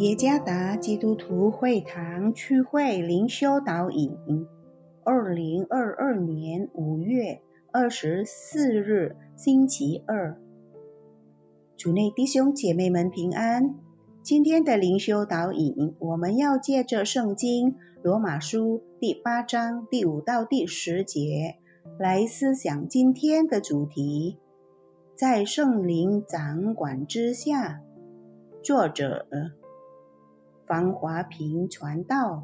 耶加达基督徒会堂区会灵修导引，二零二二年五月二十四日星期二，主内弟兄姐妹们平安。今天的灵修导引，我们要借着圣经罗马书第八章第五到第十节来思想今天的主题，在圣灵掌管之下。作者。方华平传道，《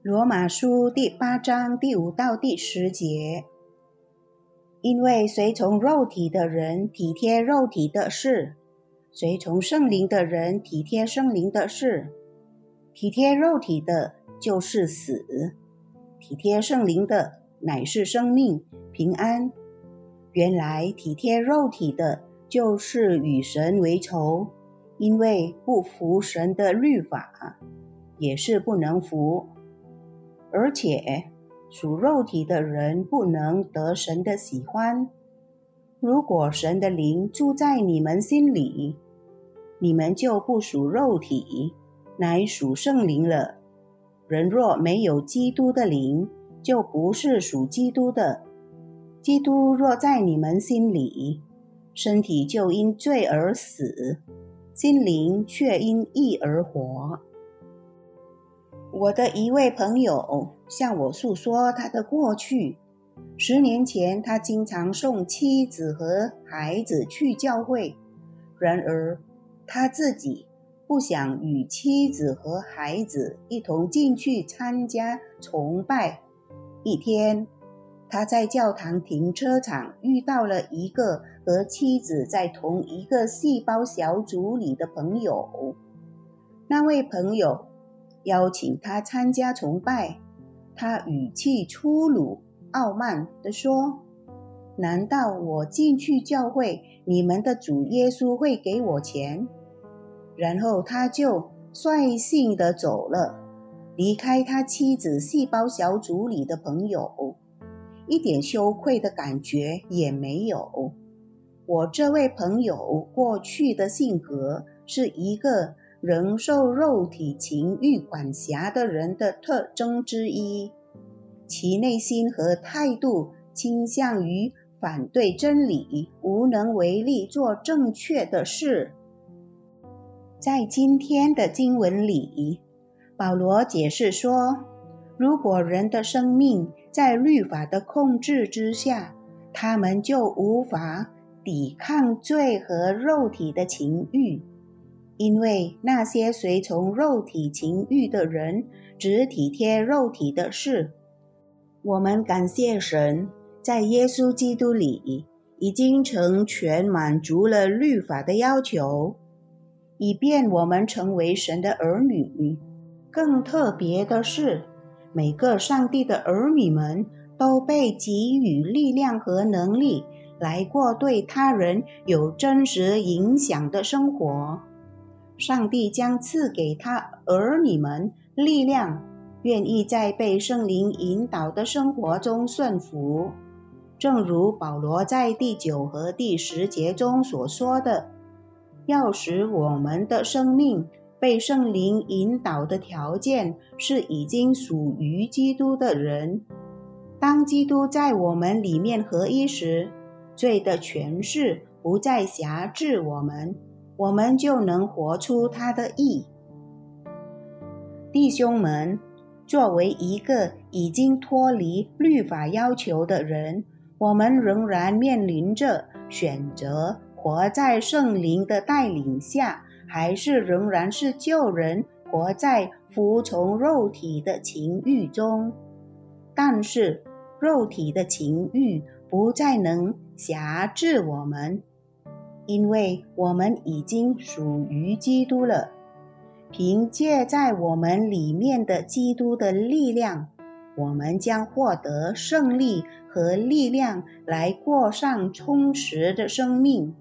罗马书》第八章第五到第十节。因为随从肉体的人体贴肉体的事，随从圣灵的人体贴圣灵的事。体贴肉体的，就是死；体贴圣灵的，乃是生命平安。原来体贴肉体的，就是与神为仇。因为不服神的律法，也是不能服，而且属肉体的人不能得神的喜欢。如果神的灵住在你们心里，你们就不属肉体，乃属圣灵了。人若没有基督的灵，就不是属基督的。基督若在你们心里，身体就因罪而死。心灵却因义而活。我的一位朋友向我诉说他的过去。十年前，他经常送妻子和孩子去教会，然而他自己不想与妻子和孩子一同进去参加崇拜。一天，他在教堂停车场遇到了一个和妻子在同一个细胞小组里的朋友。那位朋友邀请他参加崇拜，他语气粗鲁、傲慢地说：“难道我进去教会，你们的主耶稣会给我钱？”然后他就率性地走了，离开他妻子细胞小组里的朋友。一点羞愧的感觉也没有。我这位朋友过去的性格是一个仍受肉体情欲管辖的人的特征之一，其内心和态度倾向于反对真理，无能为力做正确的事。在今天的经文里，保罗解释说，如果人的生命，在律法的控制之下，他们就无法抵抗罪和肉体的情欲，因为那些随从肉体情欲的人只体贴肉体的事。我们感谢神，在耶稣基督里已经成全满足了律法的要求，以便我们成为神的儿女。更特别的是。每个上帝的儿女们都被给予力量和能力，来过对他人有真实影响的生活。上帝将赐给他儿女们力量，愿意在被圣灵引导的生活中顺服。正如保罗在第九和第十节中所说的：“要使我们的生命。”被圣灵引导的条件是已经属于基督的人。当基督在我们里面合一时，罪的权势不再辖制我们，我们就能活出他的意。弟兄们，作为一个已经脱离律法要求的人，我们仍然面临着选择活在圣灵的带领下。还是仍然是旧人活在服从肉体的情欲中，但是肉体的情欲不再能辖制我们，因为我们已经属于基督了。凭借在我们里面的基督的力量，我们将获得胜利和力量，来过上充实的生命。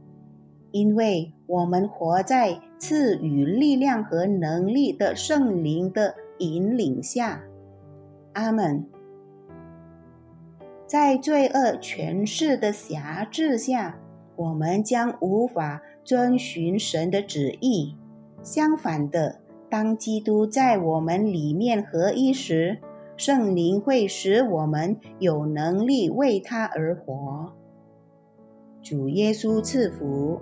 因为我们活在赐予力量和能力的圣灵的引领下，阿门。在罪恶权势的辖制下，我们将无法遵循神的旨意。相反的，当基督在我们里面合一时，圣灵会使我们有能力为他而活。主耶稣赐福。